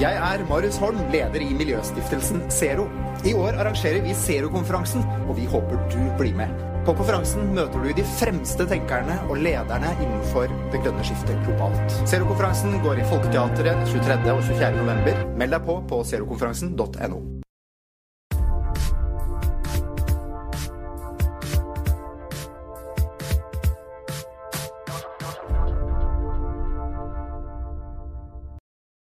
Jeg er Marius Holm, leder i miljøstiftelsen Zero. I år arrangerer vi Zero-konferansen, og vi håper du blir med. På konferansen møter du de fremste tenkerne og lederne innenfor det grønne skiftet globalt. Zero-konferansen går i Folketeatret 23. og 24. november. Meld deg på på zerokonferansen.no.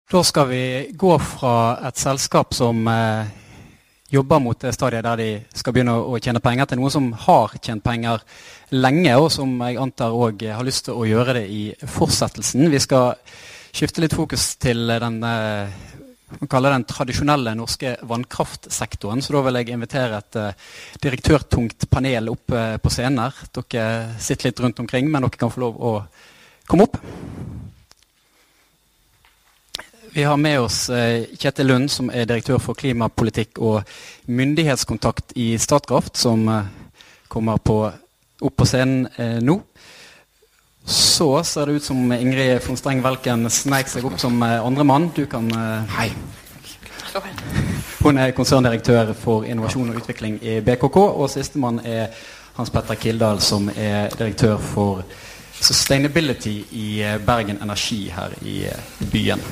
Da skal vi gå fra et selskap som eh, jobber mot det stadiet der de skal begynne å tjene penger, til noen som har tjent penger lenge, og som jeg antar òg har lyst til å gjøre det i fortsettelsen. Vi skal skifte litt fokus til den eh, den tradisjonelle norske vannkraftsektoren. Så da vil jeg invitere et eh, direktørtungt panel opp uh, på scenen her. Dere sitter litt rundt omkring, men dere kan få lov å komme opp. Vi har med oss eh, Kjetil Lund, som er direktør for klimapolitikk og myndighetskontakt i Statkraft, som eh, kommer på, opp på scenen eh, nå. Så ser det ut som Ingrid von Streng Welken sneik seg opp som andremann. Du kan Hei. Hun er konserndirektør for innovasjon og utvikling i BKK. Og sistemann er Hans Petter Kildahl, som er direktør for sustainability i Bergen Energi her i byen.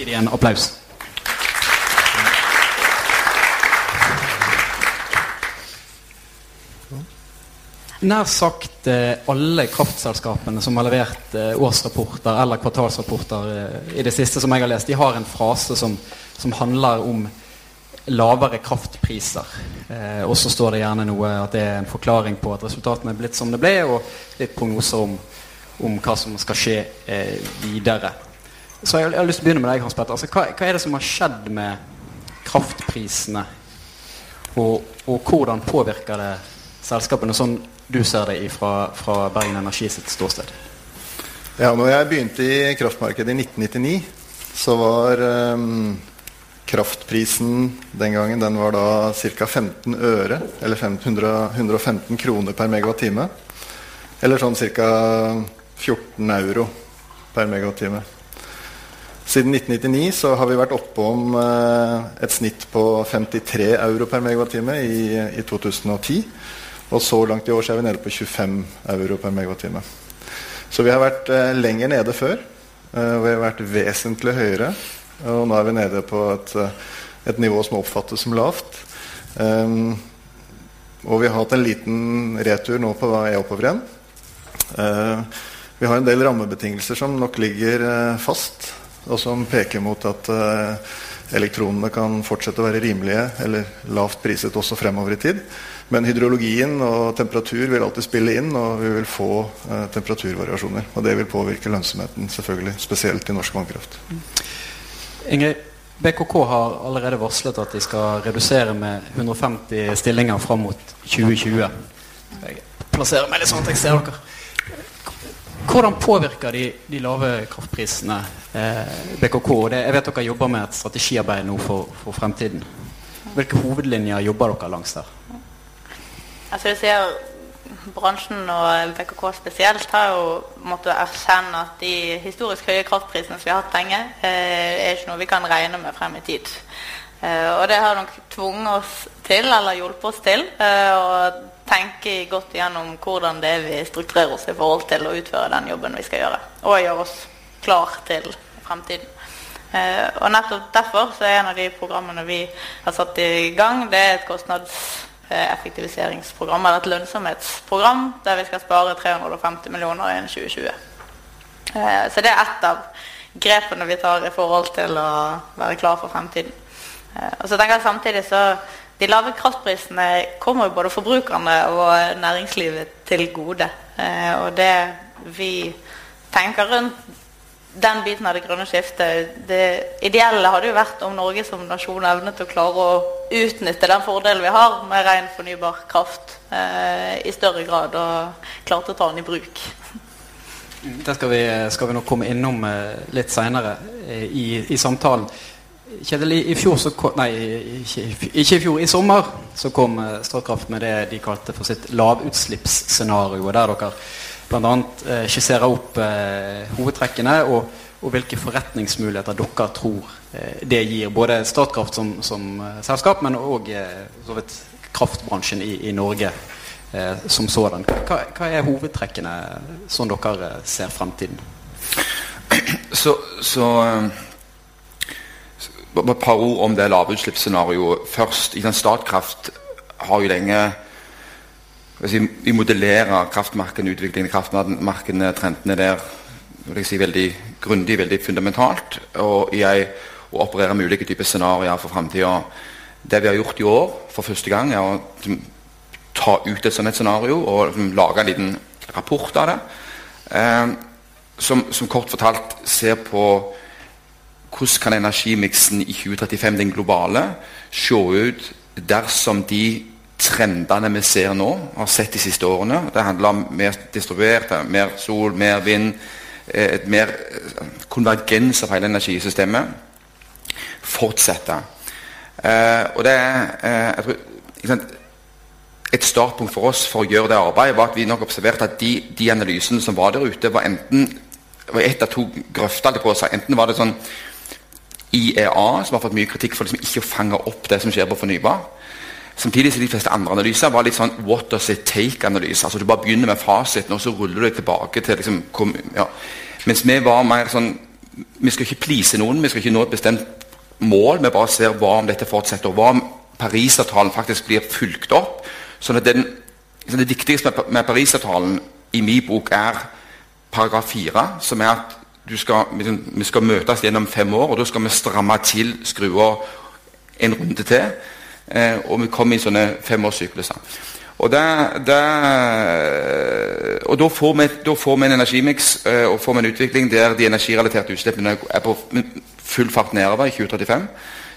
Gi dem en applaus. Nær sagt eh, alle kraftselskapene som har levert eh, årsrapporter eller kvartalsrapporter eh, i det siste som jeg har lest, de har en frase som, som handler om lavere kraftpriser. Eh, og så står det gjerne noe at det er en forklaring på at resultatene er blitt som det ble, og litt prognoser om, om hva som skal skje videre. Så jeg, jeg, har lyst til å begynne med deg, Hans Petter. Altså, hva, hva, er det som har skjedd med kraftprisene? Og, og hvordan påvirker det selskapene, sånn du ser det fra, fra Bergen Energi sitt ståsted? Ja, når jeg begynte i kraftmarkedet i 1999, så var um, kraftprisen den gangen den var da ca. 15 øre, eller 500, 115 kroner per megawattime. Eller sånn ca. 14 euro per megawattime. Siden 1999 så har vi vært oppom eh, et snitt på 53 euro per megawattime i, i 2010. Og så langt i år så er vi nede på 25 euro per megawattime. Så vi har vært eh, lenger nede før. Eh, vi har vært vesentlig høyere. Og nå er vi nede på et, et nivå som oppfattes som lavt. Um, og vi har hatt en liten retur nå på hva er oppover igjen. Uh, vi har en del rammebetingelser som nok ligger uh, fast og som peker mot at uh, elektronene kan fortsette å være rimelige eller lavt priset også fremover i tid. Men hydrologien og temperatur vil alltid spille inn, og vi vil få uh, temperaturvariasjoner. Og det vil påvirke lønnsomheten, selvfølgelig, spesielt i norsk vannkraft. Ingrid, BKK har allerede varslet at de skal redusere med 150 stillinger fram mot 2020. Jeg plasserer meg litt sånn at jeg ser dere. Hvordan påvirker de, de lave kraftprisene eh, BKK? Det, jeg vet dere jobber med et strategiarbeid nå for, for fremtiden. Hvilke hovedlinjer jobber dere langs der? Altså du ser Bransjen og BKK spesielt har jo måttet erkjenne at de historisk høye kraftprisene som vi har hatt lenge, eh, er ikke noe vi kan regne med frem i tid. Eh, og det har nok tvunget oss til, eller hjulpet oss til, eh, å tenke godt igjennom hvordan det er vi strukturerer oss i forhold til å utføre den jobben vi skal gjøre. Og gjøre oss klar til fremtiden. Eh, og nettopp derfor så er en av de programmene vi har satt i gang, det er et kostnadseffektiviseringsprogram, eller et lønnsomhetsprogram, der vi skal spare 350 millioner innen 2020. Eh, så det er ett av grepene vi tar i forhold til å være klar for fremtiden. Eh, og så tenker jeg samtidig så de lave kraftprisene kommer jo både forbrukerne og næringslivet til gode. Eh, og det vi tenker rundt den biten av det grønne skiftet Det ideelle hadde jo vært om Norge som nasjon evnet å klare å utnytte den fordelen vi har med ren fornybar kraft eh, i større grad, og klarte å ta den i bruk. Det skal vi, skal vi nok komme innom eh, litt seinere i, i samtalen. Kjetil, i, fjor så kom, Nei, ikke, i fjor. I sommer så kom uh, Statkraft med det de kalte for sitt lavutslippsscenario, der dere bl.a. Uh, skisserer opp uh, hovedtrekkene og og hvilke forretningsmuligheter dere tror eh, det gir. Både Statkraft som, som eh, selskap, men òg eh, kraftbransjen i, i Norge eh, som sådan. Hva, hva, er hovedtrekkene som dere ser fremtiden? Så, så et par ord om det lavutslippsscenarioet først. I den Statkraft har jo lenge vi modellerer kraftmarkedene, utviklingen i kraftmarkedene, trendene der vil jeg si, veldig grundig, veldig fundamentalt. Og jeg å operere med ulike typer scenarioer for framtida. Det vi har gjort i år for første gang, er å ta ut et sånt scenario og lage en liten rapport av det. Eh, som, som, kort fortalt ser på hvordan kan energimiksen i 2035, den globale, se ut dersom de trendene vi ser nå, har sett de siste årene. Det handler om mer distribuert, mer sol, mer vind, eh, et mer eh, konvergens av hele energisystemet. Fortsette. Eh, og det er eh, tror, Et startpunkt for oss for å gjøre det arbeidet var at vi nok observerte at de, de analysene som var der ute, var enten var ett av to grøfter. Enten var det sånn IEA, som har fått mye kritikk for liksom ikke å fange opp det som skjer på fornybar. Samtidig som de fleste andre analyser var litt sånn what does it take-analyse. altså Du bare begynner med fasiten, og så ruller du deg tilbake til liksom, kom, ja. Mens vi var mer sånn Vi skal ikke please noen, vi skal ikke nå et bestemt mål. Vi bare ser hva om dette fortsetter, og hva om Parisavtalen faktisk blir fulgt opp. sånn at den, så Det viktigste med, med Parisavtalen i min bok er paragraf 4, som er at skal, liksom, vi skal møtes gjennom fem år, og da skal vi stramme til skrua en runde til. Eh, og vi kommer i sånne femårssykluser. Og, der, der, og da, får vi, da, får vi, en energimiks eh, og får vi en utvikling der de energirelaterte utslippene er på full fart nedover i 2035.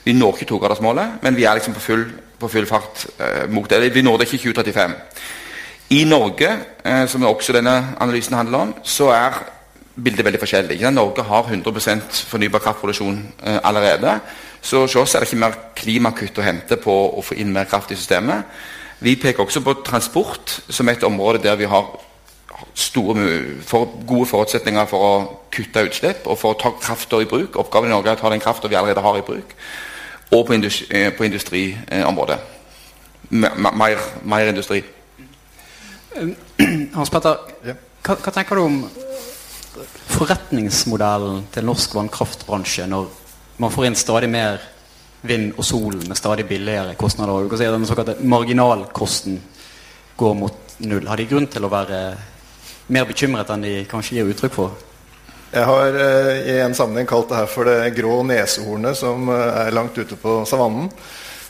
Vi når ikke togradersmålet, men vi er liksom på full, på full fart eh, mot det. Vi når det ikke i 2035. I Norge, eh, som også denne analysen handler om, så er bildet veldig forskjellig. Norge har 100 fornybar kraftproduksjon eh, allerede. Så hos oss er det ikke mer klimakutt å hente på å få inn mer kraft i systemet. Vi peker også på transport som et område der vi har store, for gode forutsetninger for å kutte utslipp og for å ta krafta i bruk. Oppgaven i Norge er å ta den krafta vi allerede har i bruk. Og på, industri, eh, på industriområdet. Mer, mer, industri. Hans Petter, hva, hva tenker du om forretningsmodellen til norsk vannkraftbransje når man får inn stadig mer vind og sol med stadig billigere kostnader? Og si den såkalte marginalkosten går mot null. Har de grunn til å være mer bekymret enn de kanskje gir uttrykk for? Jeg har eh, i en sammenheng kalt det her for det grå nesehornet som eh, er langt ute på savannen.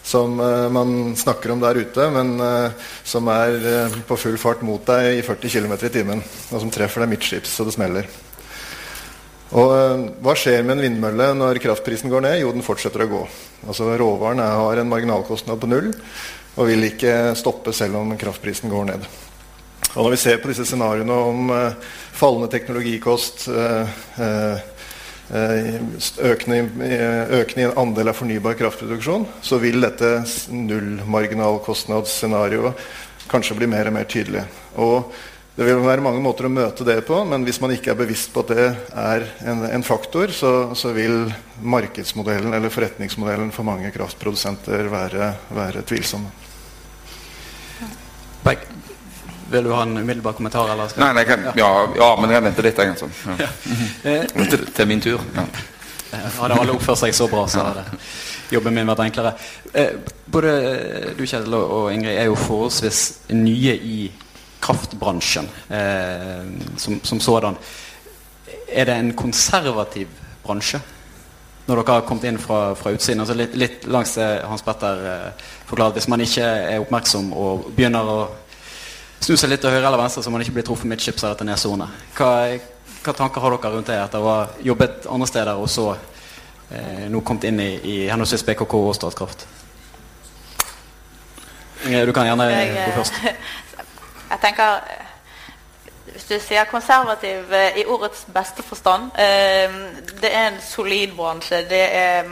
Som eh, man snakker om der ute, men eh, som er eh, på full fart mot deg i 40 km i timen. Og som treffer deg midtskips så det smeller. Og eh, Hva skjer med en vindmølle når kraftprisen går ned? Jo, den fortsetter å gå. Altså Råvaren har en marginalkostnad på null og vil ikke stoppe selv om kraftprisen går ned. Og Når vi ser på disse scenarioene om uh, fallende teknologikost, uh, uh, økende, økende andel av fornybar kraftproduksjon, så vil dette nullmarginalkostnadsscenarioet kanskje bli mer og mer tydelig. Og det vil være mange måter å møte det på, men hvis man ikke er bevisst på at det er en, en faktor, så, så, vil markedsmodellen eller forretningsmodellen for mange kraftprodusenter være, være tvilsomme. Beck, vil du ha en umiddelbar kommentar? Eller. Nei, nei kan, ja, ja, men jeg venter litt. Altså. Ja. til, til, min tur. Ja. Hadde alle oppført seg så bra, så hadde jobben min vært enklere. Eh, både du Kjell og Ingrid er jo forholdsvis nye i kraftbransjen eh, som, som, sådan. Er det en konservativ bransje? Når dere har kommet inn fra, fra utsiden. altså litt, litt, langs det Hans Petter eh, forklarer. Hvis man ikke er oppmerksom og begynner å snu seg litt til høyre eller venstre, så man ikke blir truffet midtskips etter nedsone. Hva, hva tanker har dere rundt det etter å ha jobbet andre steder og så eh, nå kommet inn i, i henholdsvis BKK og Statkraft? Du kan gjerne gå først. Jeg tenker Hvis du sier konservativ eh, i ordets beste forstand eh, Det er en solid bransje. Er,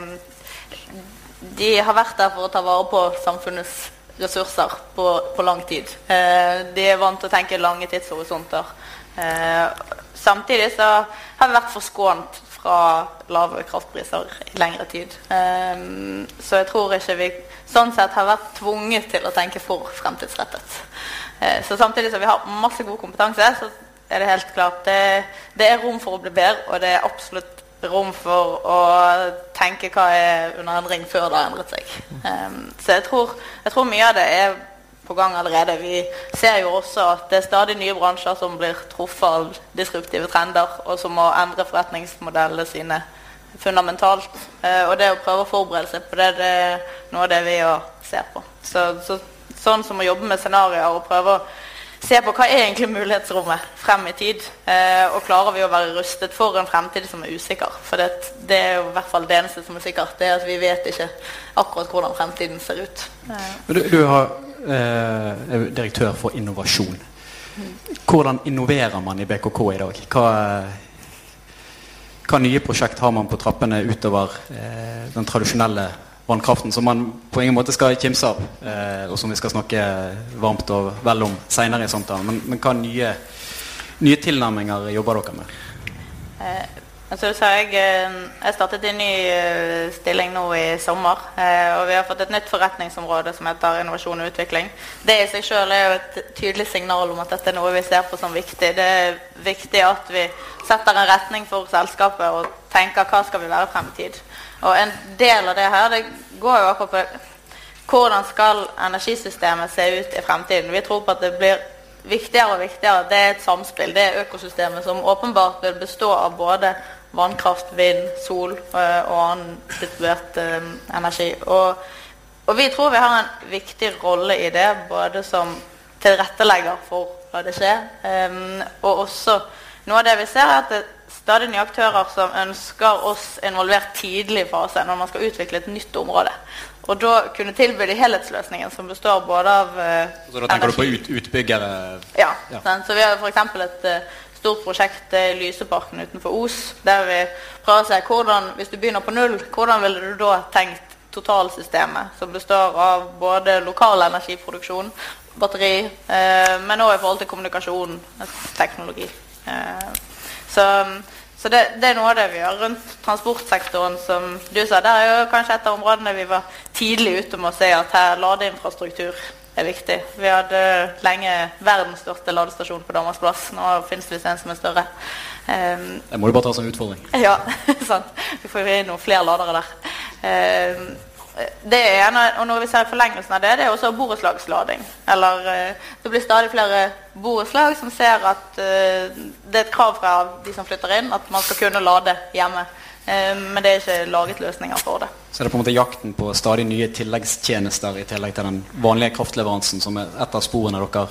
de har vært der for å ta vare på samfunnets ressurser på, på lang tid. Eh, de er vant til å tenke lange tidshorisonter. Samtidig så har vi vært forskånt fra lave kraftpriser i lengre tid. Eh, så jeg tror ikke vi sånn sett har vært tvunget til å tenke for fremtidsrettet. Uh, så samtidig som vi har masse god kompetanse, så er det helt klart det, det er rom for å bli bedre, og det er absolutt rom for å tenke hva er under endring før det har endret seg. Um, så jeg tror, jeg tror mye av det er på gang allerede. Vi ser jo også at det er stadig nye bransjer som blir truffet av disruptive trender, og som må endre forretningsmodellene sine fundamentalt. Uh, og det å prøve å forberede seg på det, det er noe av det vi ser på. Så, så, sånn som å jobbe med scenarioer og prøve å se på hva er egentlig mulighetsrommet frem i tid. Eh, og klarer vi å være rustet for en fremtid som er usikker. For det, det, er jo i hvert fall det eneste som er sikkert. Det er at vi vet ikke akkurat hvordan fremtiden ser ut. Eh. Du, du har, eh, er direktør for innovasjon. Hvordan innoverer man i BKK i dag? Hva, hva nye prosjekt har man på trappene utover eh, den tradisjonelle vannkraften, som man på ingen måte skal kimse av, eh, og som vi skal snakke varmt og vel om seinere i samtalen. Men, men hva nye, nye, tilnærminger jobber dere med? Eh, altså, jeg, eh, jeg startet en ny uh, stilling nå i sommer. Eh, og vi har fått et nytt forretningsområde som heter innovasjon og utvikling. Det i seg selv er jo et tydelig signal om at dette er noe vi ser på som viktig. Det er viktig at vi setter en retning for selskapet og tenker hva skal vi være frem i tid. Og en del av det her det går jo akkurat på hvordan skal energisystemet se ut i fremtiden. Vi tror på at det blir viktigere og viktigere. Det er et samspill. Det er økosystemet som åpenbart vil bestå av både vannkraft, vind, sol øh, og annen distribuert uh, energi. Og, og, vi tror vi har en viktig rolle i det, både som tilrettelegger for hva det skjer, um, og også noe av det vi ser, er at det stadig nye aktører som ønsker oss involvert tidlig i fase når man skal utvikle et nytt område. Og da kunne tilby de helhetsløsningen som består både av uh, Så da tenker energi. du på ut, utbyggere? Ja. ja. Så vi har f.eks. et uh, stort prosjekt i Lyseparken utenfor Os, der vi prøver å se hvordan, hvis du begynner på null, hvordan ville du da tenkt totalsystemet, som består av både lokal energiproduksjon, batteri, uh, men òg i forhold til kommunikasjon, teknologi. Så, så det, det, er noe av det vi gjør rundt transportsektoren, som du sa. Der er jo kanskje et av områdene vi var tidlig ute med å se at her ladeinfrastruktur er viktig. Vi hadde lenge verdens største ladestasjon på Danmarks plass. Nå finnes det en som er større. Um, det må du bare ta som utfordring. Ja, sant. Vi får jo inn noen flere ladere der. Um, det er en, og når vi ser forlengelsen av det, det er også borettslagslading. Eller eh, det blir stadig flere borettslag som ser at uh, det er et krav fra de som flytter inn, at man skal kunne lade hjemme. Uh, men det er ikke laget løsninger for det. Så er det på en måte jakten på stadig nye tilleggstjenester i tillegg til den vanlige kraftleveransen som er et av sporene dere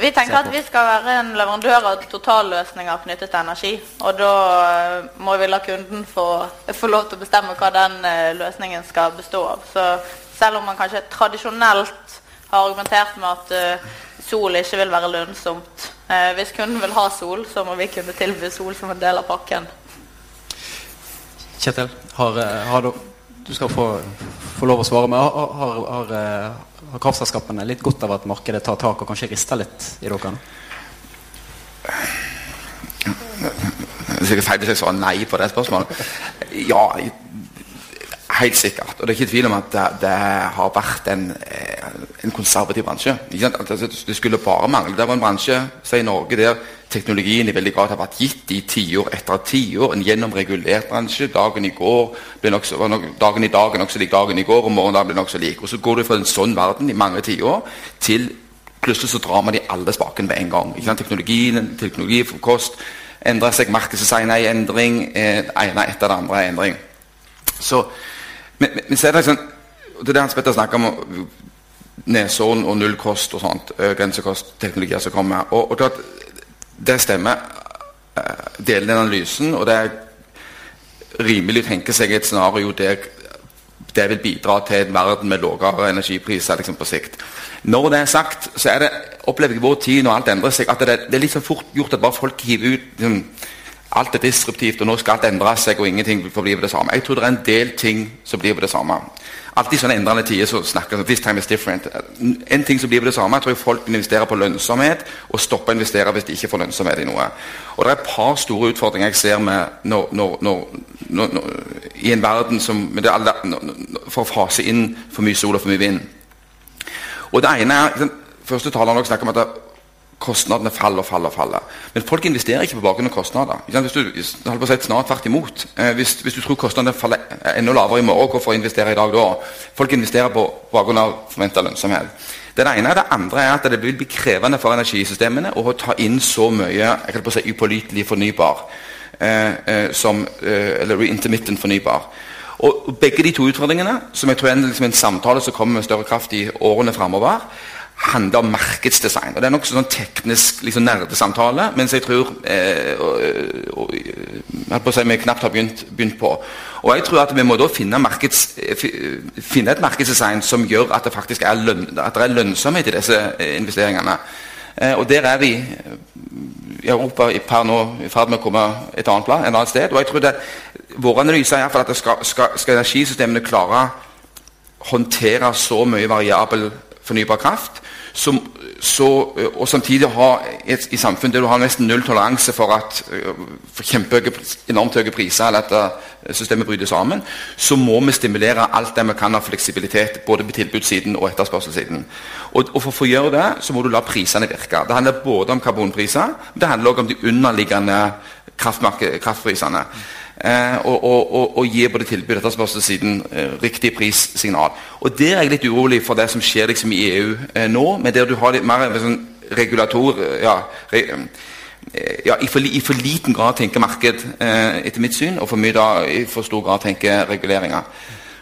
vi tenker at vi skal være en leverandør av totalløsninger knyttet til energi. Og da eh, må vi la kunden få, få lov til å bestemme hva den eh, løsningen skal bestå av. Så selv om man kanskje tradisjonelt har argumentert med at uh, sol ikke vil være lønnsomt uh, Hvis kunden vil ha sol, så må vi kunne tilby sol som en del av pakken. Kjetil, har, har du, du skal få, få, lov å svare, men har, har, har har kraftselskapene litt godt av at markedet tar tak og kanskje rister litt i dere? Det er sikkert feil å jeg svarer nei på det spørsmålet. Ja, helt sikkert. Og det er ikke tvil om at det, det har vært en, eh, en konservativ bransje. Altså, det skulle bare mangle. Det var en bransje i Norge der teknologien i veldig grad har vært gitt i tiår etter tiår. En gjennomregulert bransje. Dagen i går ble nok, dagen i dag er nokså lik dagen i går, og morgendagen blir nokså lik. Og så går det fra en sånn verden i mange tiår til plutselig så drar man i alle spakene med en gang. Teknologien, teknologi for kost endrer seg, markedet er i endring. det ene etter det andre er endring. Så, men, men, så er det liksom Det er det Hans Petter snakker om Nesodden og nullkost og sånt. Grensekostteknologier som kommer. Og, og klart, det stemmer. Eh, Delen av analysen, og det er rimelig å tenke seg et scenario der det vil bidra til en verden med lavere energipriser liksom på sikt. Når det er sagt, så er det, opplever jeg vår tid når alt endrer seg, at det, det er litt så fort gjort at bare folk hiver ut liksom, Alt er disruptivt, og nå skal alt endre seg, og ingenting forblir det samme. Jeg tror det er en del ting som blir det samme. alltid sånne endrende tider så snakker this time is different. En ting som blir det samme, jeg tror folk investerer på lønnsomhet og stopper å investere hvis de ikke får lønnsomhet i noe. Og Det er et par store utfordringer jeg ser med når, når, når, i en verden som alle, for å fase inn for mye sol og for mye vind. Og det ene er, Første taleren snakker om at kostnadene faller og faller. faller. Men folk investerer ikke på bakgrunn av kostnader. Hvis du, holdt snart tvert imot. Eh, hvis, hvis, du tror kostnadene faller enda lavere i morgen, hvorfor investere i dag da? Folk investerer på bakgrunn av forventa lønnsomhet. Det ene det andre er at det vil bli krevende for energisystemene å ta inn så mye jeg på å si, upålitelig fornybar. Eh, eh, som, eh, eller intermittent fornybar. Og Begge de to utfordringene, som jeg tror er liksom en samtale som kommer med større kraft i årene framover, handler om markedsdesign. og Det er nokså sånn teknisk liksom, nerdesamtale, mens jeg tror eh, og, og, og, si, vi knapt har begynt, begynt, på. Og jeg tror at vi må da finne, markeds, finne et markedsdesign som gjør at det faktisk er, løn, det er lønnsomhet i disse eh, investeringene. Eh, og der er vi i Europa i per nå i ferd med å komme et annet, plan, et annet sted. Og jeg tror det, Vår analyse er at skal, skal, skal energisystemene klare å håndtere så mye variabel fornybar kraft, som, så, og samtidig ha et, i samfunn der du har nesten null toleranse for at for kjempehøye, enormt høye priser eller at eh, systemet bryter sammen, så må vi stimulere alt det vi kan av fleksibilitet både på tilbudssiden og etterspørselssiden. Og, og, for å gjøre det så må du la prisene virke. Det handler både om karbonpriser, men det handler også om de underliggende kraftprisene. Eh, og, og, og, og gi både tilbud og etterspørselssiden eh, riktig prissignal. Og Der er jeg litt urolig for det som skjer liksom, i EU eh, nå, men der du har litt mer sånn regulator ja, re, ja, i, for, i, for, liten grad tenker marked, etter mitt syn, og for mye da, i for stor grad tenker reguleringer.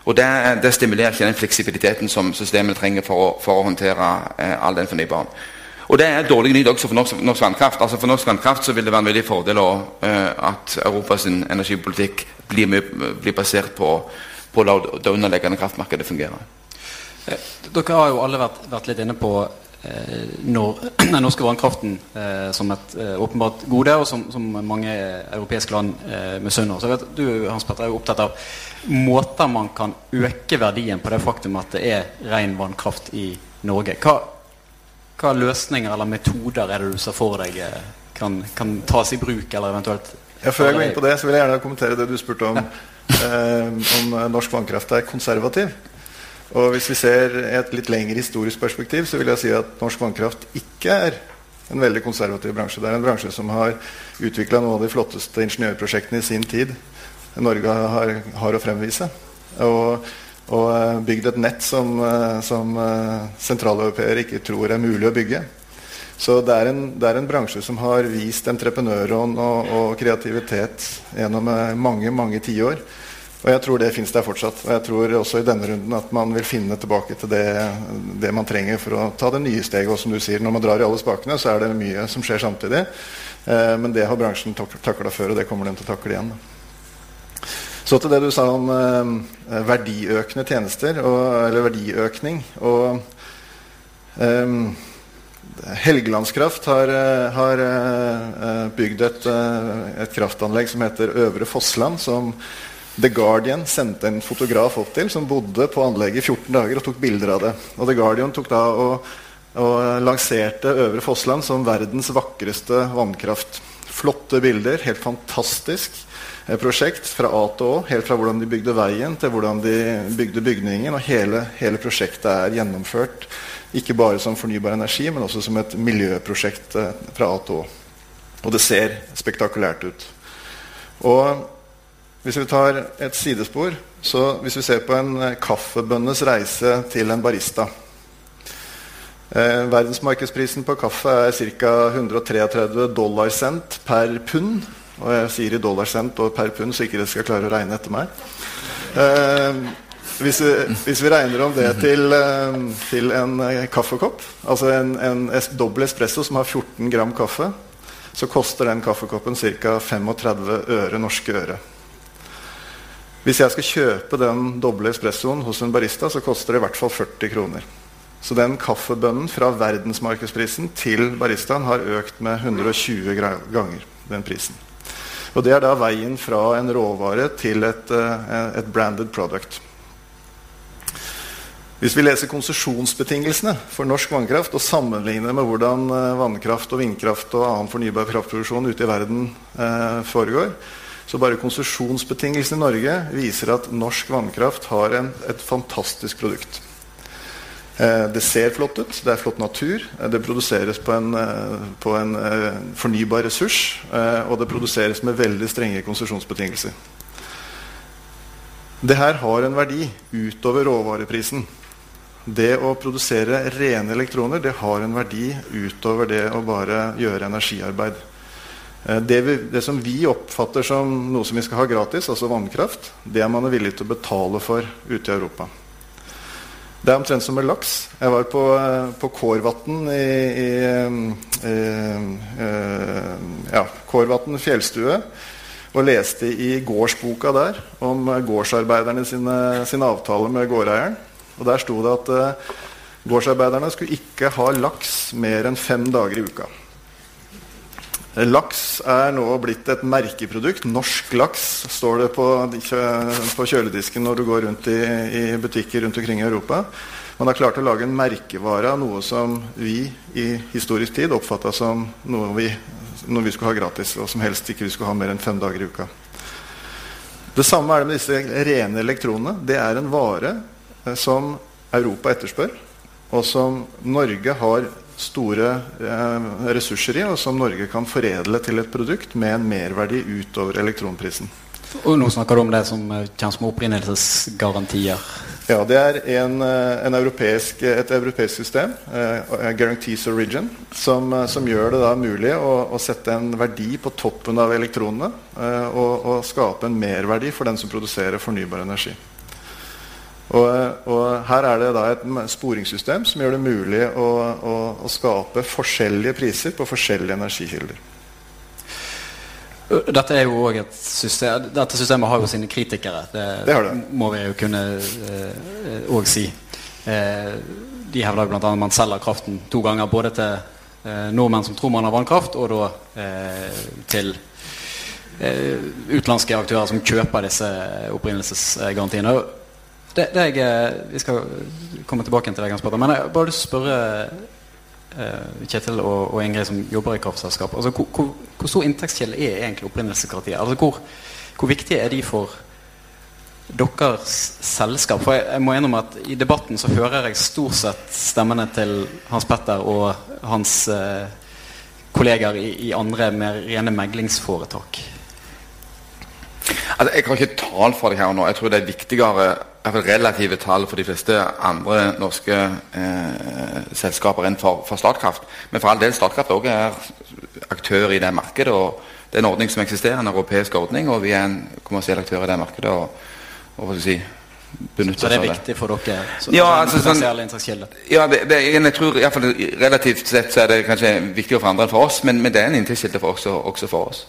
Og det, det stimulerer ikke den fleksibiliteten som systemet trenger for å, for å håndtere all den fornybaren. Og det er dårlig nytt også for norsk, norsk vannkraft. Altså For norsk vannkraft så vil det være en veldig fordel også, uh, at Europas energipolitikk blir, blir, basert på, på la det underliggende kraftmarkedet fungere. Eh, dere har jo alle vært, vært litt inne på eh, når, den norske vannkraften eh, som et eh, åpenbart gode, og som, som mange europeiske land eh, misunner. Så vet, du Hans Petter, er jo opptatt av måter man kan øke verdien på det faktum at det er ren vannkraft i Norge. Hva, hva løsninger eller metoder er det du ser for deg eh, kan, kan tas i bruk? eller eventuelt ja, Før jeg går inn på det, så vil jeg gjerne kommentere det du spurte om. eh, om norsk vannkraft er konservativ. Og Hvis vi ser et litt lengre historisk perspektiv, så vil jeg si at norsk vannkraft ikke er en veldig konservativ bransje. Det er en bransje som har utvikla noen av de flotteste ingeniørprosjektene i sin tid Norge har, har å fremvise. Og og eh, bygd et nett som, eh, som eh, sentraleuropeere ikke tror er mulig å bygge. Så det er en, det er en bransje som har vist entreprenørånd og, og, kreativitet gjennom mange mange tiår. Og jeg tror det fins der fortsatt. Og jeg tror også i denne runden at man vil finne tilbake til det, det, man trenger for å ta det nye steget. Og som du sier, når man drar i alle spakene, så er det mye som skjer samtidig. Men det har bransjen takla før, og det kommer den til å takle igjen. Da. Så til det du sa om eh, verdiøkende tjenester, og, eller verdiøkning. Og eh, Helgelandskraft har, eh, har eh, bygd et, eh, et, kraftanlegg som heter Øvre Fossland, som The Guardian sendte en fotograf opp til, som bodde på anlegget i 14 dager og tok bilder av det. Og The Guardian tok da og, og lanserte Øvre Fossland som verdens vakreste vannkraft. Flotte bilder, helt fantastisk prosjekt fra A til Å. Helt fra hvordan de bygde veien til hvordan de bygde bygningen. Og hele, hele prosjektet er gjennomført ikke bare som fornybar energi, men også som et miljøprosjekt eh, fra A til Å. Og det ser spektakulært ut. Og hvis vi tar et sidespor, så hvis vi ser på en eh, kaffebønnes reise til en barista eh, Verdensmarkedsprisen på kaffe er ca. 133 dollar cent per pund. Og jeg sier i dollarcent og per pund, så ikke dere skal klare å regne etter meg. Eh, hvis, vi, hvis, vi, regner om det til, eh, til en eh, kaffekopp, altså en, en dobbel espresso som har 14 gram kaffe, så koster den kaffekoppen ca. 35 øre norske øre. Hvis jeg skal kjøpe den doble espressoen hos en barista, så koster det i hvert fall 40 kroner. Så den kaffebønnen fra verdensmarkedsprisen til baristaen har økt med 120 ganger den prisen. Og Det er da veien fra en råvare til et, eh, et branded product. Hvis vi leser konsesjonsbetingelsene for norsk vannkraft og sammenligner med hvordan eh, vannkraft og vindkraft og annen fornybar kraftproduksjon ute i verden eh, foregår, så bare konsesjonsbetingelsene i Norge viser at norsk vannkraft har en, et fantastisk produkt. Eh, det ser flott ut, det er flott natur, eh, det produseres på en, eh, på en fornybar ressurs, og det produseres med veldig strenge konsesjonsbetingelser. Det her har en verdi utover råvareprisen. Det å produsere rene elektroner det har en verdi utover det å bare gjøre energiarbeid. Det, vi, det, som vi oppfatter som noe som vi skal ha gratis, altså vannkraft, det er man villig til å betale for ute i Europa. Det er omtrent som med laks. Jeg var på, eh, på Kårvatn i, i, i, eh, ja, Kårvatn fjellstue og leste i gårdsboka der om gårdsarbeiderne sine, sine avtaler med gårdeieren. Og Der sto det at uh, gårdsarbeiderne skulle ikke ha laks mer enn fem dager i uka. Laks er nå blitt et merkeprodukt. Norsk laks står det på, kjøledisken når du går rundt i, i, butikker rundt omkring i Europa. Man har klart å lage en merkevare av noe som vi i historisk tid oppfatta som noe vi, noe vi, skulle ha gratis, og som helst ikke vi skulle ha mer enn fem dager i uka. Det samme er det med disse rene elektronene. Det er en vare Eh, som Europa etterspør, og som Norge har store eh, ressurser i, og som Norge kan foredle til et produkt med en merverdi utover elektronprisen. Og Nå snakker du om det som eh, kommer som opprinnelsesgarantier? Ja, det er en, eh, en europeisk, et europeisk system, eh, Guarantees Origin, som, som, gjør det da mulig å, å, sette en verdi på toppen av elektronene eh, og, og skape en merverdi for den som produserer fornybar energi. Og, og, her er det da et sporingssystem som gjør det mulig å, å, å skape forskjellige priser på forskjellige energikilder. Dette er jo også et system, dette systemet har jo sine kritikere. Det, det, det. må vi jo kunne òg eh, si. Eh, de hevder bl.a. at man selger kraften to ganger. Både til eh, nordmenn som tror man har vannkraft, og da til utenlandske aktører som kjøper disse opprinnelsesgarantiene det, det jeg, eh, Vi skal komme tilbake til deg, men jeg bare spørre uh, Kjetil og, og, Ingrid som jobber i kraftselskap. Altså, hvor, hvor, hvor, stor inntektskilde er egentlig opprinnelsesgarantier? Altså, hvor, hvor viktige er de for deres selskap? For jeg, jeg, må innrømme at I debatten så hører jeg stort sett stemmene til Hans Petter og hans uh, kolleger i, i andre mer rene meglingsforetak. Altså, jeg har ikke tall for det her nå. Jeg tror det er viktigere relative tall for de fleste andre norske eh, selskaper enn for, for, Statkraft. Men for all del, Statkraft også er aktør i det markedet. og Det er en ordning som eksisterer, en europeisk ordning, og vi er en kommersiell aktør i det markedet. og, og hva skal si, så det er viktig for dere? Så, ja, altså, sånn, ja det, det, jeg tror i hvert fall Relativt sett så er det kanskje viktigere for andre enn for oss, men, men det er en inntektskilde også, også for oss.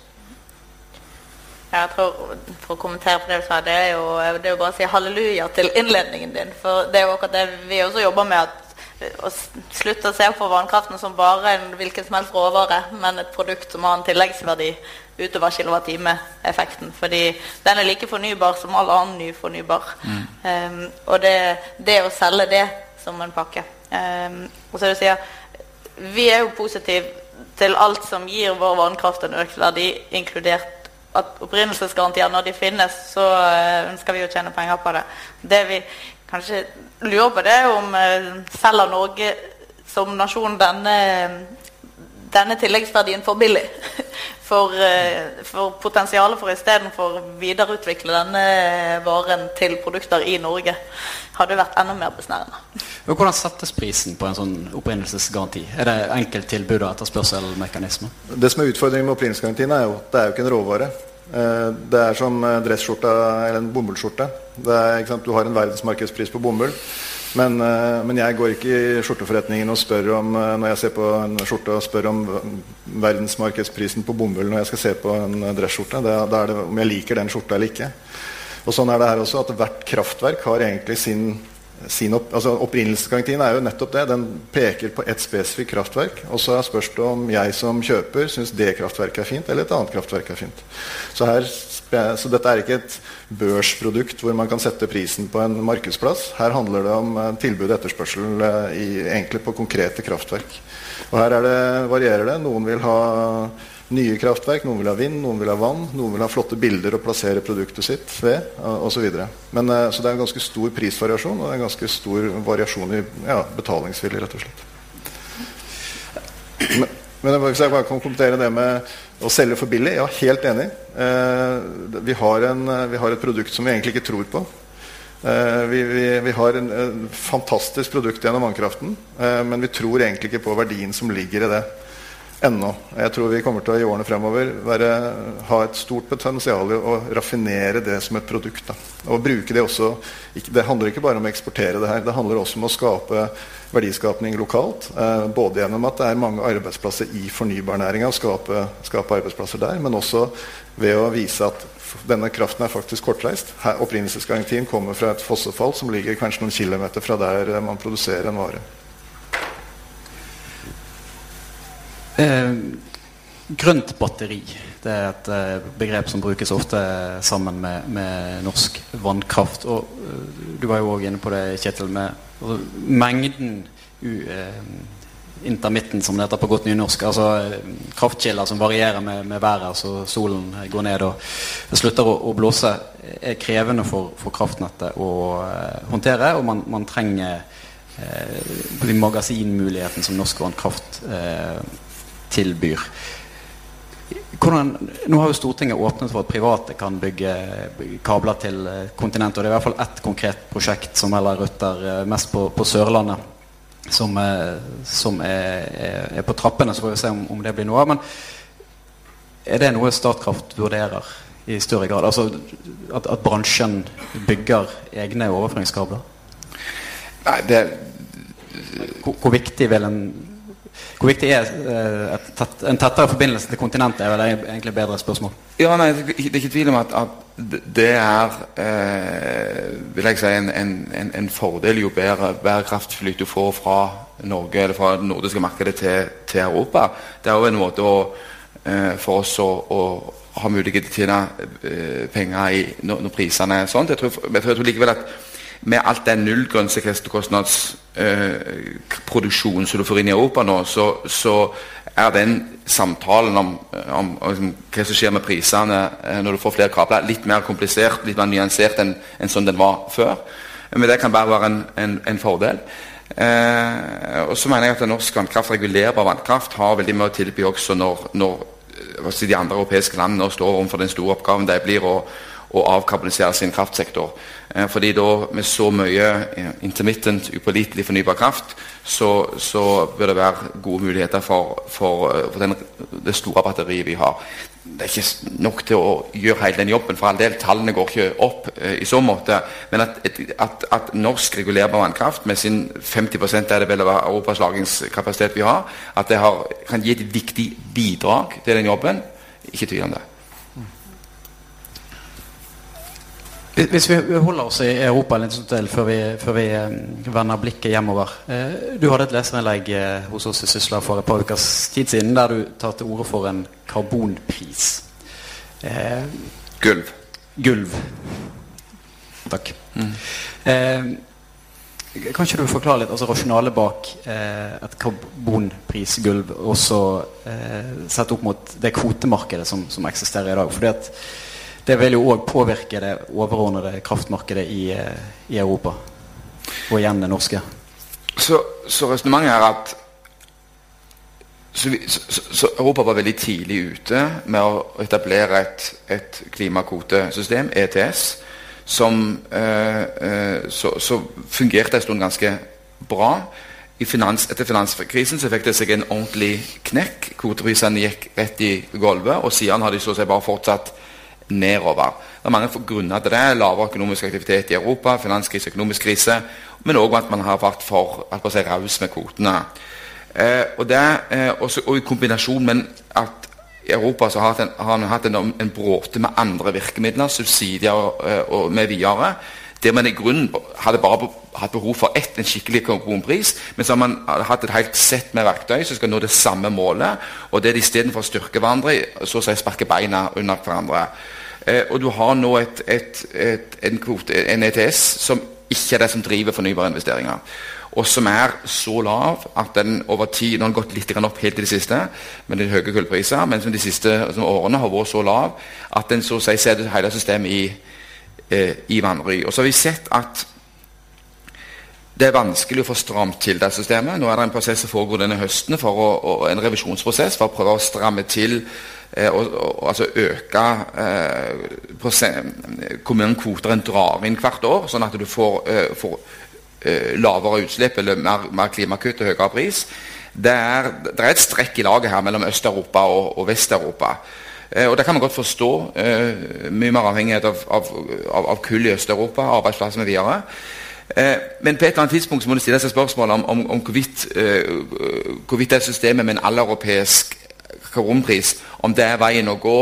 Jeg tror, For å kommentere på det du sa, det er jo, det er jo bare å si halleluja til innledningen din. For det er jo akkurat det vi også jobber med. at å slutte å se på vannkraften som bare en hvilken som helst råvare, men et produkt som har en tilleggsverdi utover kilowattimeeffekten. Fordi den er like fornybar som all annen ny fornybar. Mm. Um, og det, det, å selge det som en pakke. Um, og så er det å si, Vi er jo positive til alt som gir vår vannkraft en økt verdi, inkludert at opprinnelsesgarantier, når de finnes, så eh, ønsker vi å tjene penger på det. Det vi kanskje lurer på, det er om uh, selger Norge som nasjon denne, denne tilleggsverdien for billig. For, uh, for potensialet for istedenfor å videreutvikle denne varen til produkter i Norge, hadde vært enda mer besnærende. Hvordan settes prisen på en sånn opprinnelsesgaranti? Er det enkelttilbud og etterspørselmekanisme? Det som er utfordringen med opprinnelsesgarantien, er jo at det er jo ikke en råvare. Eh, det er som dressskjorta dresskjorta eller en bomullsskjorte. Du har en verdensmarkedspris på bomull. Men, eh, men, jeg går ikke i skjorteforretningen og spør om når jeg ser på en skjorte og spør om verdensmarkedsprisen på bomull når jeg skal se på en dresskjorte. Da, da er det om jeg liker den skjorta eller ikke. Og sånn er det her også, at Hvert kraftverk har egentlig sin opp, altså Opprinnelsesgarantien er jo nettopp det. Den peker på ett spesifikt kraftverk. Og så spørs det om jeg som kjøper syns det kraftverket er fint, eller et annet kraftverk er fint. Så her Så dette er ikke et børsprodukt hvor man kan sette prisen på en markedsplass. Her handler det om eh, tilbud og etterspørsel eh, i, egentlig på konkrete kraftverk. Og her det, varierer det. Noen vil ha nye kraftverk, noen vil ha vind, noen vil ha vann, noen vil ha flotte bilder å plassere produktet sitt ved, osv. Men, eh, så det er en ganske stor prisvariasjon, og en ganske stor variasjon i ja, betalingsvilje, rett og slett. Men, men jeg bare kan kommentere det med å selge for billig, ja, helt enig. Eh, vi, har en, vi, har et produkt som vi egentlig ikke tror på. Eh, vi, vi, vi, har en, en, fantastisk produkt gjennom vannkraften, eh, men vi tror egentlig ikke på verdien som ligger i det ennå. Jeg tror vi kommer til å i årene fremover være, ha et stort potensial i å raffinere det som et produkt. Da. Og bruke Det også, det handler ikke bare om å eksportere det her, det handler også om å skape verdiskapning lokalt. Eh, både gjennom at det er mange arbeidsplasser i fornybarnæringa, skape, skape arbeidsplasser der, men også ved å vise at denne kraften er faktisk kortreist. Her, opprinnelsesgarantien kommer fra et fossefall som ligger kanskje noen kilometer fra der man produserer en vare. Eh, grønt batteri det er et eh, begrep som brukes ofte sammen med, med norsk vannkraft. Og eh, Du var jo òg inne på det, Kjetil, med altså, mengden u, eh, intermitten, som det heter på godt nynorsk. Altså eh, kraftkilder som varierer med, med været. altså Solen går ned og slutter å, å blåse. er krevende for, for kraftnettet å uh, håndtere, og man, man trenger uh, magasinmuligheten som norsk vannkraft uh, tilbyr. Hvordan, nå har jo Stortinget åpnet for at private kan bygge kabler til eh, kontinentet. og Det er i hvert fall ett konkret prosjekt som heller rutter eh, mest på, på Sørlandet, som, eh, som er, er, er, på trappene. Så får vi se om, om, det blir noe av. Men er det noe Statkraft vurderer i større grad? Altså at, at bransjen bygger egne overføringskabler? Nei, det hvor, hvor viktig vil en hvor viktig er tett, en tettere forbindelse til kontinentet? er vel egentlig bedre spørsmål. Ja, nei, Det er ikke tvil om at, at det er eh, vil jeg si, en, en, en, fordel jo bedre bærekraftflyt du får fra Norge eller fra det nordiske markedet til, til Europa. Det er jo en måte å, eh, for oss å, å ha mulighet til å tjene eh, penger i når, når, prisene er sånn. Jeg tror, jeg tror likevel at med alt den nullgrensekostnadsproduksjonen eh, som du får inn i Europa nå, så, så er den samtalen om, om, om, hva som skjer med prisene eh, når du får flere kabler, litt mer komplisert, litt mer nyansert enn, en sånn den var før. Men det kan bare være en, en, en fordel. Eh, og så mener jeg at norsk vannkraft, regulerbar vannkraft har veldig mye å tilby også når, når eh, de andre europeiske landene står overfor den store oppgaven det blir å, å avkarbonisere sin kraftsektor. Eh, fordi da med så mye eh, intermittent, upålitelig fornybar kraft, så, så, bør det være gode muligheter for, for, eh, for den, det store batteriet vi har. Det er ikke nok til å gjøre hele den jobben, for all del. Tallene går ikke opp eh, i så måte. Men at, at, at norsk regulerbar vannkraft, med sin 50% av det vel Europas lagringskapasitet vi har, at det har, kan gi et viktig bidrag til den jobben, ikke tvil om det. Hvis vi holder oss i Europa litt sånn til før vi, før vi eh, vender blikket hjemover. Eh, du hadde et leserinnlegg eh, hos oss i Sysla for et par ukers tid siden der du tar til orde for en karbonpris. Gulv. Gulv. Takk. Mm. Eh, kan ikke du forklare litt altså rasjonalet bak eh, et karbonprisgulv, også eh, sett opp mot det kvotemarkedet som, som eksisterer i dag? Fordi at det vil jo òg påvirke det overordnede kraftmarkedet i, eh, i, Europa. Og igjen det norske. Så, så resonnementet er at så, vi, så, så, Europa var veldig tidlig ute med å etablere et, et klimakvotesystem, ETS, som eh, eh, så, fungerte en stund ganske bra. Finans, etter finanskrisen så fikk det seg en ordentlig knekk. Kvoteprisene gikk rett i gulvet, og siden har de så å si bare fortsatt nedover. Det er mange grunner til det. Lavere økonomisk aktivitet i Europa, finanskrise, økonomisk krise. Men òg at man har vært for si, raus med kvotene. Eh, og, det, eh, også, og, i kombinasjon med at i Europa så har, man hatt en, en bråte med andre virkemidler, subsidier eh, og med videre. Der man i grunnen hadde bare hatt behov for ett, en skikkelig karbonpris. Men så har man hatt et helt sett med verktøy som skal nå det samme målet. Og det er istedenfor å styrke hverandre, så å si sparke beina under hverandre. Eh, og du har nå et, et, et, en, kvote, en ETS som ikke er det som driver fornybare investeringer. Og som er så lav at den over tid Nå har den gått litt opp helt i det siste med de høye kullpriser, men som de siste som årene har vært så lav at den så å si setter hele systemet i, eh, i vanry. Og så har vi sett at det er vanskelig å få stramt til det systemet. Nå er det en prosess som foregår denne høsten, for å, å, en revisjonsprosess for å prøve å stramme til og, og, altså øke eh, hvor mange kvoter en drar inn hvert år, sånn at du får, eh, får eh, lavere utslipp eller mer, mer klimakutt og høyere pris. Det er, det er, et strekk i laget her mellom Øst-Europa og, og Vest-Europa. Eh, og Det kan man godt forstå. Eh, mye mer avhengighet av, av, av, av kull i Øst-Europa, arbeidsplasser med videre. Eh, men på et eller annet tidspunkt må du stille seg spørsmål om, om, om hvorvidt, hvorvidt det systemet med en alleuropeisk karompris om det er veien å gå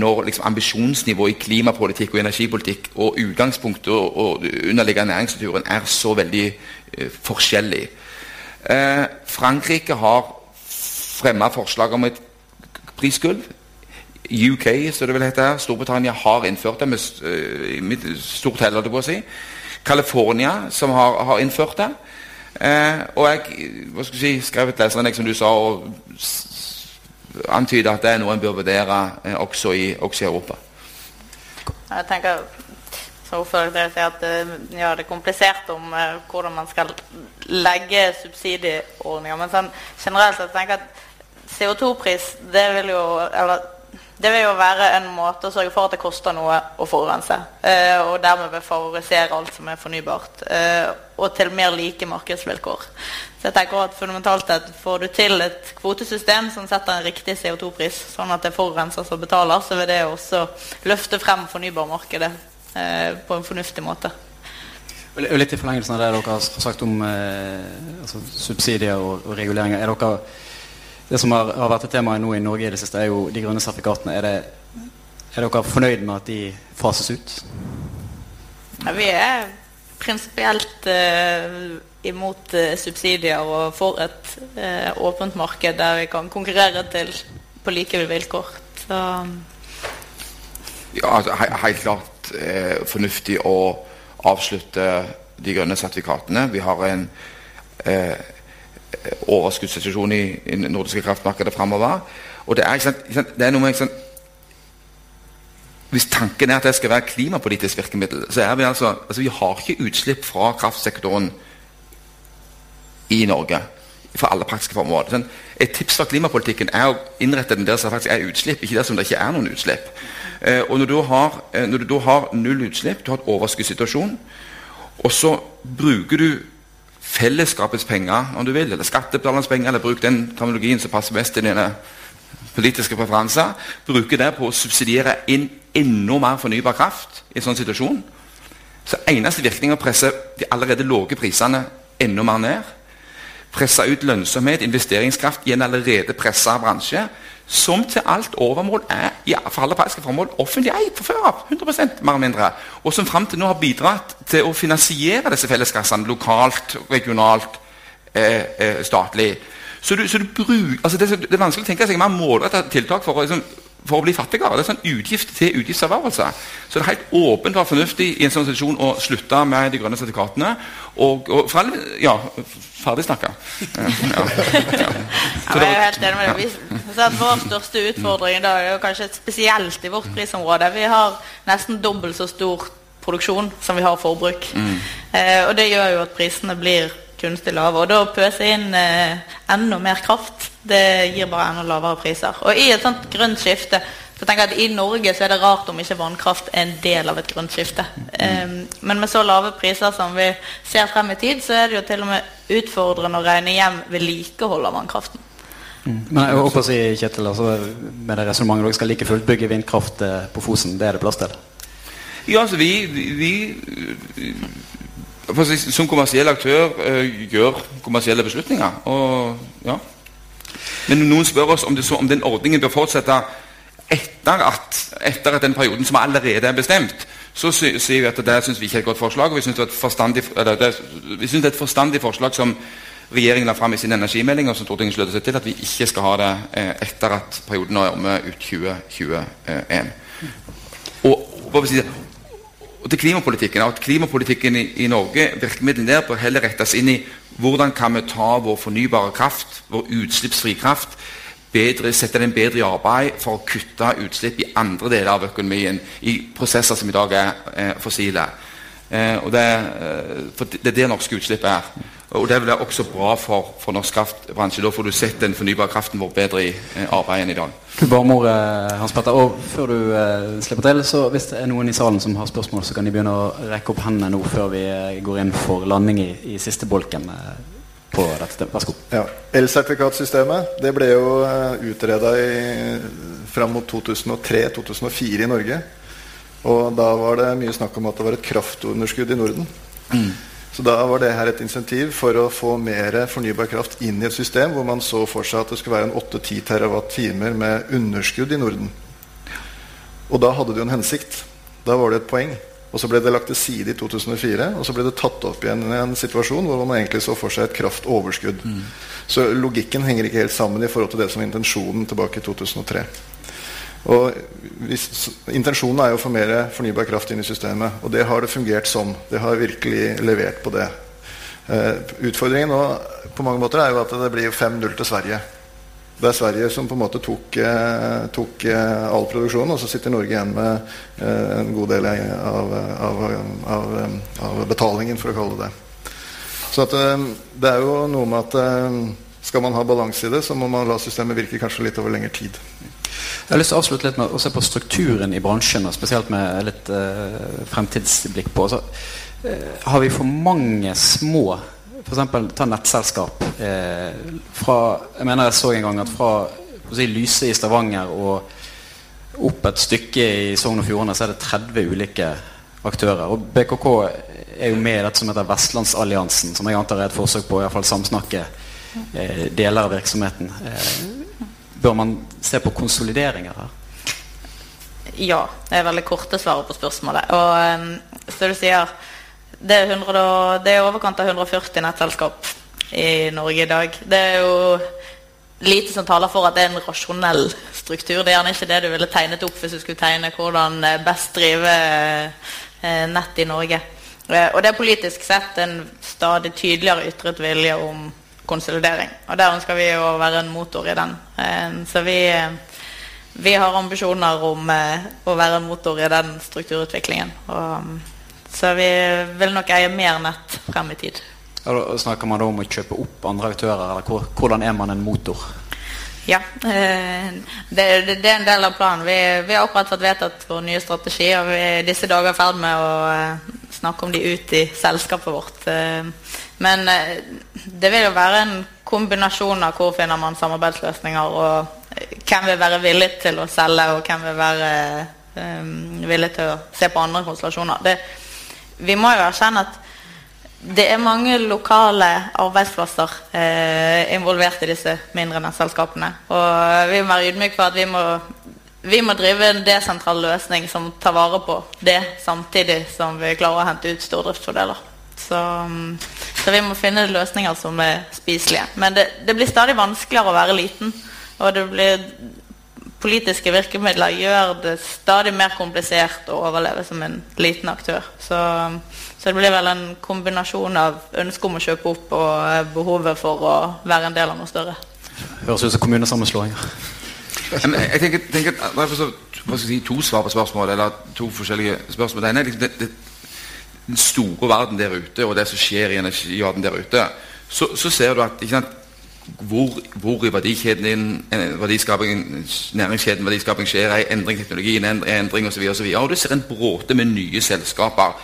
når liksom, ambisjonsnivået i klimapolitikk og energipolitikk og utgangspunktet og, og underliggende næringsstrukturen er så veldig uh, forskjellig. Eh, Frankrike har fremma forslag om et prisgulv. UK, så det vil hete, Storbritannia har innført det med, med stort hell. på å si. California som har, har innført det. Eh, og jeg skal si, skrev et leserinnlegg som du sa, og antyder at det er noe en bør vurdere eh, også, i, også, i, Europa. Jeg tenker som ordfører dere at eh, ja, det er komplisert om uh, hvordan man skal legge subsidieordninger. Men sånn, generelt sett tenker jeg at CO2-pris det vil jo eller det vil jo være en måte å sørge for at det koster noe å forurense. Eh, og dermed vil favorisere alt som er fornybart. Og til mer like markedsvilkår. Så jeg tenker at fundamentalt sett Får du til et kvotesystem som setter en riktig CO2-pris, sånn at det er forurenser som betaler, så vil det også løfte frem fornybarmarkedet eh, på en fornuftig måte. Litt i forlengelsen av det dere har sagt om eh, altså subsidier og, og reguleringer. Er dere det som har, har, vært et tema nå i Norge i det siste, er jo de grønne sertifikatene. Er, det, er dere fornøyd med at de fases ut? Ja, vi er prinsipielt uh, imot uh, subsidier og for et uh, åpent marked der vi kan konkurrere til på like vilkår. Så. Ja, altså, he helt klart fornuftig å avslutte de grønne sertifikatene. Vi har en overskuddssituasjon i, i nordiske kraftmarkedet framover. Og det er, det er noe med sant, Hvis tanken er at det skal være klimapolitisk virkemiddel, så er vi altså, altså Vi har ikke utslipp fra kraftsektoren i Norge for alle praktiske formål. Sånn, et tips for klimapolitikken er å innrette den der som faktisk er utslipp, ikke der som det ikke er noen utslipp. Eh, og når du, har, eh, når du da har null utslipp, du har et overskuddssituasjon, og så bruker du fellesskapets penger, om du vil, eller skattebetalernes penger, eller bruk den terminologien som passer best til dine politiske preferanser, bruker det på å subsidiere inn enda mer fornybar kraft i en sånn situasjon, så eneste virkning er å presse de allerede lave prisene enda mer ned. Presse ut lønnsomhet, investeringskraft i en allerede pressa bransje som til alt overmål er ja, for alle praktiske formål offentlig eid fra før av. 100 mer eller mindre, Og som fram til nå har bidratt til å finansiere disse felleskassene lokalt, regionalt, eh, eh, statlig. Så du, så du bruk, altså det, det, er vanskelig å tenke seg mer målrettede tiltak for å liksom, for å bli fattigere. Det er sånn utgift til utgiftservervelse. Så det er helt åpent og fornuftig i en sånn situasjon å slutte med de grønne sertifikatene. Og, og for alle, ja, ferdig snakka. Ja, ja, ja. jeg er helt enig med deg. Vår største utfordring da, er jo kanskje spesielt i vårt prisområde. Vi har nesten dobbelt så stor produksjon som vi har forbruk. Mm. Eh, og det gjør jo at prisene blir kunstig lave. Og da pøse inn eh, enda mer kraft, det gir bare enda lavere priser. Og i et sånt grønt skifte så tenker jeg at I Norge så er det rart om ikke vannkraft er en del av et grønt skifte. Um, men med så lave priser som vi ser frem i tid, så er det jo til og med utfordrende å regne hjem vedlikehold av vannkraften. Mm. Men jeg håper å si, Kjetil, altså, med det resonnementet dere skal like fullt bygge vindkraft eh, på Fosen, det er det plass til? Ja, altså vi, vi som kommersiell aktør uh, gjør kommersielle beslutninger. Og, ja. Men noen spør oss om, så, om, den ordningen bør fortsette etter at, etter at den perioden som allerede er bestemt. Så sier vi at det syns vi ikke er et godt forslag. og Vi syns det, det, det, er et forstandig forslag som regjeringen la fram i sin energimelding, og som Stortinget slutter seg til, at vi ikke skal ha det eh, etter at perioden er omme ut 2021. Og, og, og til klimapolitikken, at klimapolitikken i, i Norge virkemidlene der bør heller rettes inn i hvordan kan vi ta vår fornybare kraft, vår utslippsfri kraft, bedre, sette den bedre i arbeid for å kutte utslipp i andre deler av økonomien, i prosesser som i dag er eh, fossile. Eh, og det, eh, det, er det norske utslippet er. Og det er også bra for, for norsk kraftbransje. Da får du sett den fornybare kraften vår bedre i eh, arbeid enn i dag. Barmor, eh, Hans Petter, og Før du eh, slipper til, så hvis det er noen i salen som har spørsmål, så kan de begynne å rekke opp hendene nå før vi eh, går inn for landing i, i siste bolken. Eh, på dette. Vær så god. Ja, Elsertifikatsystemet det ble jo uh, utreda fram mot 2003-2004 i Norge. Og da var det mye snakk om at det var et kraftunderskudd i Norden. Mm. Så da var det her et insentiv for å få mer fornybar kraft inn i et system hvor man så for seg at det skulle være en 8-10 TWh med underskudd i Norden. Og da hadde det jo en hensikt. Da var det et poeng. Og så ble det lagt til side i 2004, og så ble det tatt opp igjen i en situasjon hvor man egentlig så for seg et kraftoverskudd. Mm. Så logikken henger ikke helt sammen i forhold til det som var intensjonen tilbake i 2003. Og hvis, Intensjonen er jo å få mer fornybar kraft inn i systemet. Og det har det fungert som. Det har virkelig levert på det. Uh, utfordringen nå på mange måter er jo at det blir 5-0 til Sverige. Det er Sverige som på en måte tok, uh, tok uh, all produksjonen, og så sitter Norge igjen med en god del av, av, av, av, betalingen, for å kalle det det. Så at, det er jo noe med at skal man ha balanse i det, så må man la systemet virke kanskje litt over lengre tid. Jeg har lyst til å avslutte litt med å se på strukturen i bransjen, og spesielt med litt uh, fremtidsblikk på. Så, uh, har vi for mange små F.eks. ta nettselskap. Eh, fra, jeg mener jeg så en gang at fra si, Lyse i Stavanger og opp et stykke i Sogn og Fjordane så er det 30 ulike aktører. Og BKK er jo med i dette som heter Vestlandsalliansen, som jeg antar er et forsøk på å samsnakke deler av virksomheten. Bør man se på konsolideringer her? Ja, det er veldig korte svaret på spørsmålet. Og um, så du sier det er, 100, det er overkant av 140 nettselskap i Norge i dag. Det er jo lite som taler for at det er en rasjonell struktur. Det er gjerne ikke det du ville tegnet opp hvis du skulle tegne hvordan best drive eh, nett i Norge. Eh, og det er politisk sett en stadig tydeligere ytret vilje om konsolidering. Og der ønsker vi å være en motor i den. Eh, så vi, vi har ambisjoner om eh, å være en motor i den strukturutviklingen. Og, så vi vil nok eie mer nett frem i tid. Ja, snakker man da om å kjøpe opp andre aktører, eller hvordan er man en motor? Ja, eh, det, det, det, er en del av planen. Vi, vi har akkurat fått vedtatt vår nye strategi, og vi er disse dager i ferd med å snakke om de ut i selskapet vårt. Men det vil jo være en kombinasjon av hvor finner man samarbeidsløsninger, og eh, hvem vil være villig til å selge, og hvem vil være um, villig til å se på andre konstellasjoner. Det, vi må jo erkjenne at det er mange lokale arbeidsplasser eh, involvert i disse mindre nettselskapene. Og vi må være ydmyke for at vi må, vi må drive en desentral løsning som tar vare på det, samtidig som vi klarer å hente ut stordriftsfordeler. Så, så, vi må finne løsninger som er spiselige. Men det, det, blir stadig vanskeligere å være liten. Og det blir politiske virkemidler gjør det stadig mer komplisert å overleve som en liten aktør. Så, så det blir vel en kombinasjon av ønsket om å kjøpe opp og behovet for å være en del av noe større. Høres ut som kommunesammenslåinger. jeg tenker, tenker at Det er si, to svar på spørsmålet, eller to forskjellige spørsmål. Det ene er liksom det, det den store verden der ute, og det som skjer i energiverden der ute, så, så ser du at sant, hvor, hvor, i verdikjeden din, verdiskaping, næringskjeden verdiskaping skjer, er endring teknologien, en endring osv. Og, så videre, og du ser en bråte med nye selskaper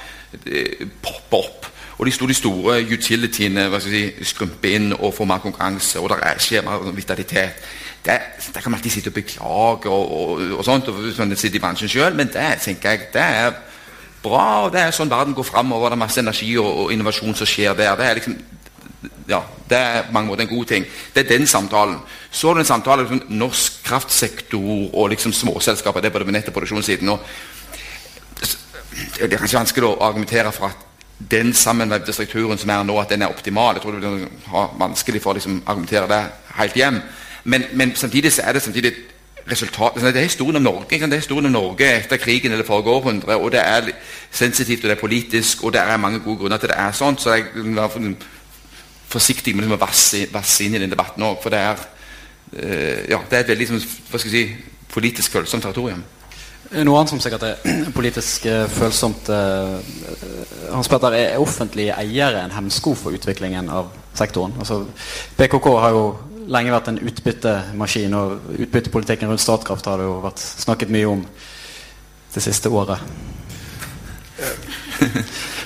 eh, poppe opp. Og de store, de store utilityene si, skrumper inn og får mer konkurranse. Og det skjer mer vitalitet. Det, det, kan man alltid sitte og beklage, og, og, og sånt, og, hvis man sitter i bransjen selv, men det tenker jeg, det er bra. og Det er sånn verden går framover. Det er masse energi og, og, innovasjon som skjer der. Det er liksom ja, det er på mange måter en god ting. Det er den samtalen. Så er det en samtale om liksom, norsk kraftsektor og liksom småselskaper. Det er på nett- og produksjonssiden. Og, det er kanskje vanskelig å argumentere for at den sammenvevde strukturen som er nå, at den er optimal. Jeg tror det blir vanskelig for å liksom, argumentere det helt hjem. Men, men, samtidig så er det samtidig resultat, det er historien om Norge. Det er historien om Norge etter krigen eller forrige århundre. og Det er sensitivt og det er politisk, og det er mange gode grunner til det er sånn. Så jeg er forsiktig med å vasse, vasse inn i den debatten òg. For det er, uh, ja, det er et veldig hva skal jeg si, politisk følsomt territorium. Noe annet som sikkert er politisk uh, følsomt Hans Petter, er offentlige eiere en hemsko for utviklingen av sektoren? Altså, PKK har jo lenge vært en utbyttemaskin, og utbyttepolitikken rundt Statkraft har det jo vært snakket mye om det siste året.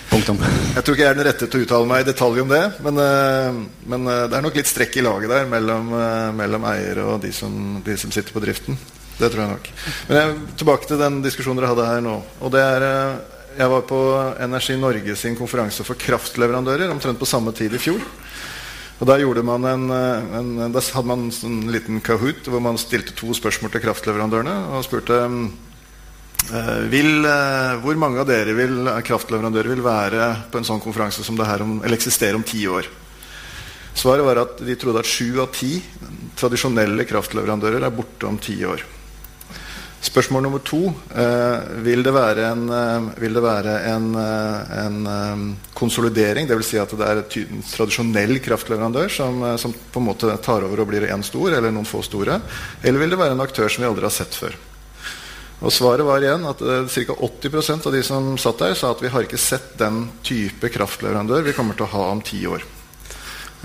Punktum. Jeg tror ikke jeg er den rette til å uttale meg i detalj om det. Men, uh, men det er nok litt strekk i laget der mellom, mellom eiere og de som, de som sitter på driften. Det tror jeg nok. Men jeg, tilbake til den diskusjonen dere hadde her nå. Og det er, eh, jeg var på Energi Norge sin konferanse for kraftleverandører omtrent på samme tid i fjor. Og Der, man en, eh, en, hadde man en liten kahoot hvor man stilte to spørsmål til kraftleverandørene. Og spurte eh, vil, hvor mange av dere vil, kraftleverandører vil være på en sånn konferanse som det her om, eller eksistere om ti år. Svaret var at de trodde at sju av ti tradisjonelle kraftleverandører er borte om ti år. Spørsmål nummer to eh, vil det være en, vil det være en, eh, en um, konsolidering? Dvs. Si at det er en tradisjonell kraftleverandør som, eh, som, på en måte tar over og blir én stor, eller noen få store? Eller vil det være en aktør som vi aldri har sett før? Og Svaret var igjen at eh, ca. 80% av de som satt der, sa at vi har ikke sett den type kraftleverandør vi kommer til å ha om ti år.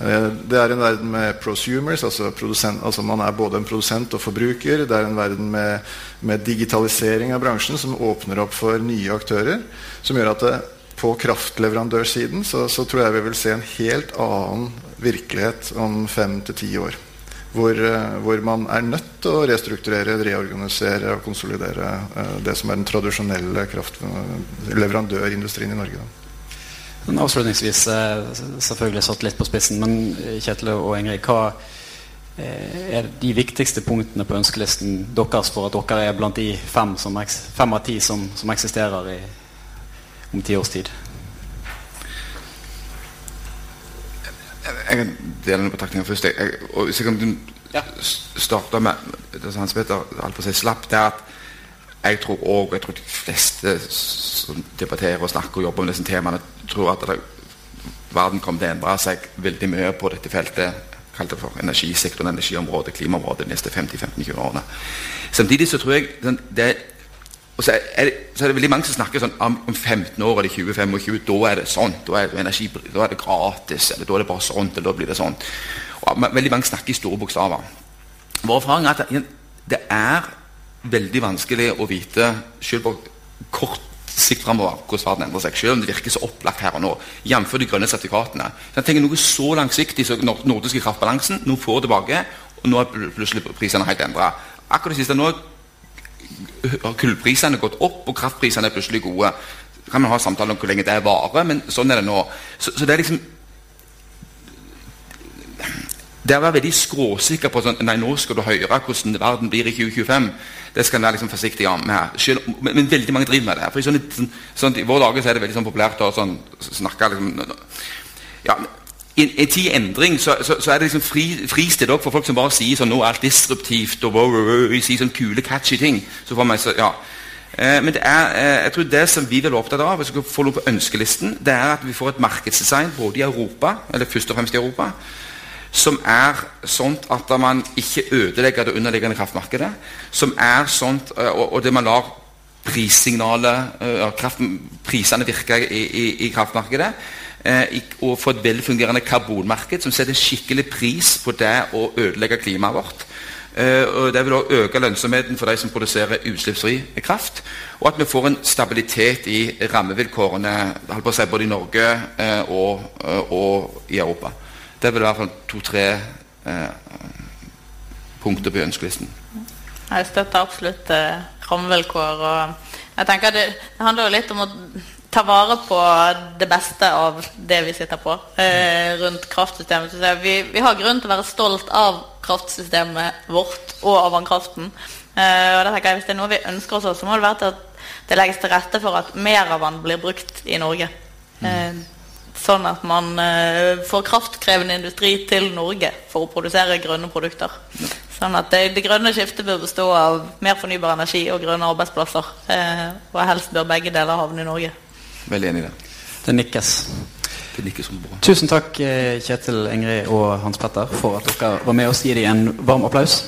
Eh, det er en verden med prosumers, altså, altså, man er både en produsent og forbruker. Det er en verden med, med, digitalisering av bransjen som åpner opp for nye aktører. Som gjør at det, på kraftleverandørsiden så, så, tror jeg vi vil se en helt annen virkelighet om fem til ti år. Hvor, eh, hvor, man er nødt til å restrukturere, reorganisere og konsolidere uh, det som er den tradisjonelle kraftleverandørindustrien i Norge. Da. Men avslutningsvis, eh, selvfølgelig satt litt på spissen, men eh, Kjetil og Ingrid, hva eh, er de viktigste punktene på ønskelisten deres for at dere er blant de fem, som, fem av ti som, som eksisterer i, om ti års tid? Jeg kan dele noen betraktninger først. Jeg, og hvis jeg kan ja. starte med det som Hans Peter holdt på å si slapp, det at jeg tror òg, jeg tror de fleste som debatterer og snakker og jobber med disse temaene, tror at det, verden kommer til å endre seg veldig mye på dette feltet. Kalt det for energisektoren, energiområdet, klimaområdet de neste 50-15-20 årene. Samtidig så tror jeg sånn, det, og så er, det, så er, det, veldig mange som snakker sånn om, 15 år eller 20-25, da er det sånn. Da er det, energi, da er det gratis, eller da er det bare sånn, eller da blir det sånn. Veldig mange snakker i store bokstaver. Vår erfaring er at det er veldig vanskelig å vite, selv på kort sikt framover, hvordan verden endrer seg. Selv om det virker så opplagt her og nå. Jf. de grønne sertifikatene. Så jeg tenker Noe så langsiktig som den nordiske kraftbalansen. Nå får tilbake, og nå er plutselig prisene helt endra. Akkurat det siste nå har kullprisene gått opp, og kraftprisene er plutselig gode. Så kan man ha samtale om hvor lenge det varer, men sånn er det nå. Så, så det er liksom det å være veldig skråsikker på sånn, nei, nå skal du høre hvordan verden blir i 2025, det skal en være liksom forsiktig med. Selv, men, men, veldig mange driver med det. For sånn, sånn, i våre dager er det veldig sånn populært å sånn, snakke liksom, ja, i en tid i endring så, så, så, er det liksom fri, fristed for folk som bare sier sånn, nå er alt disruptivt og wow, wow, wow, sier sånn kule, catchy ting. Så får man så, ja. Eh, men er, eh, jeg tror det som vi vil være opptatt av, hvis vi skal få noe på ønskelisten, det er at vi får et markedsdesign både i Europa, eller først og fremst i Europa, som er sånn at man ikke ødelegger det underliggende kraftmarkedet. Som er sånt, eh, og, og det man lar prissignalet, kraft, prisene virke i, i, i kraftmarkedet. Uh, og få et velfungerende karbonmarked som setter skikkelig pris på det å ødelegge klimaet vårt. Og Det vil også øke lønnsomheten for de som produserer utslippsfri kraft. Og at vi får en stabilitet i rammevilkårene si, både i Norge og, og i Europa. Det er vel i hvert fall to-tre eh, punkter på ønskelisten. Jeg støtter absolutt eh, rammevilkår. og jeg tenker det, det, handler jo litt om å ta vare på det beste av det vi sitter på eh, rundt kraftsystemet. Vi, vi, har grunn til å være stolt av kraftsystemet vårt og av vannkraften. Eh, og jeg, Hvis det er noe vi ønsker oss, så må det være til at det legges til rette for at mer av vann blir brukt i Norge. Mm. Sånn at man uh, får kraftkrevende industri til Norge for å produsere grønne produkter. Sånn at det, det grønne skiftet bør bestå av mer fornybar energi og grønne arbeidsplasser. Eh, og helst bør begge deler havne i Norge. Veldig enig i det. Det nikkes. Det nikker som bra. Tusen takk, eh, Kjetil, Ingrid og Hans Petter, for at dere var med oss. Gi dem en varm applaus.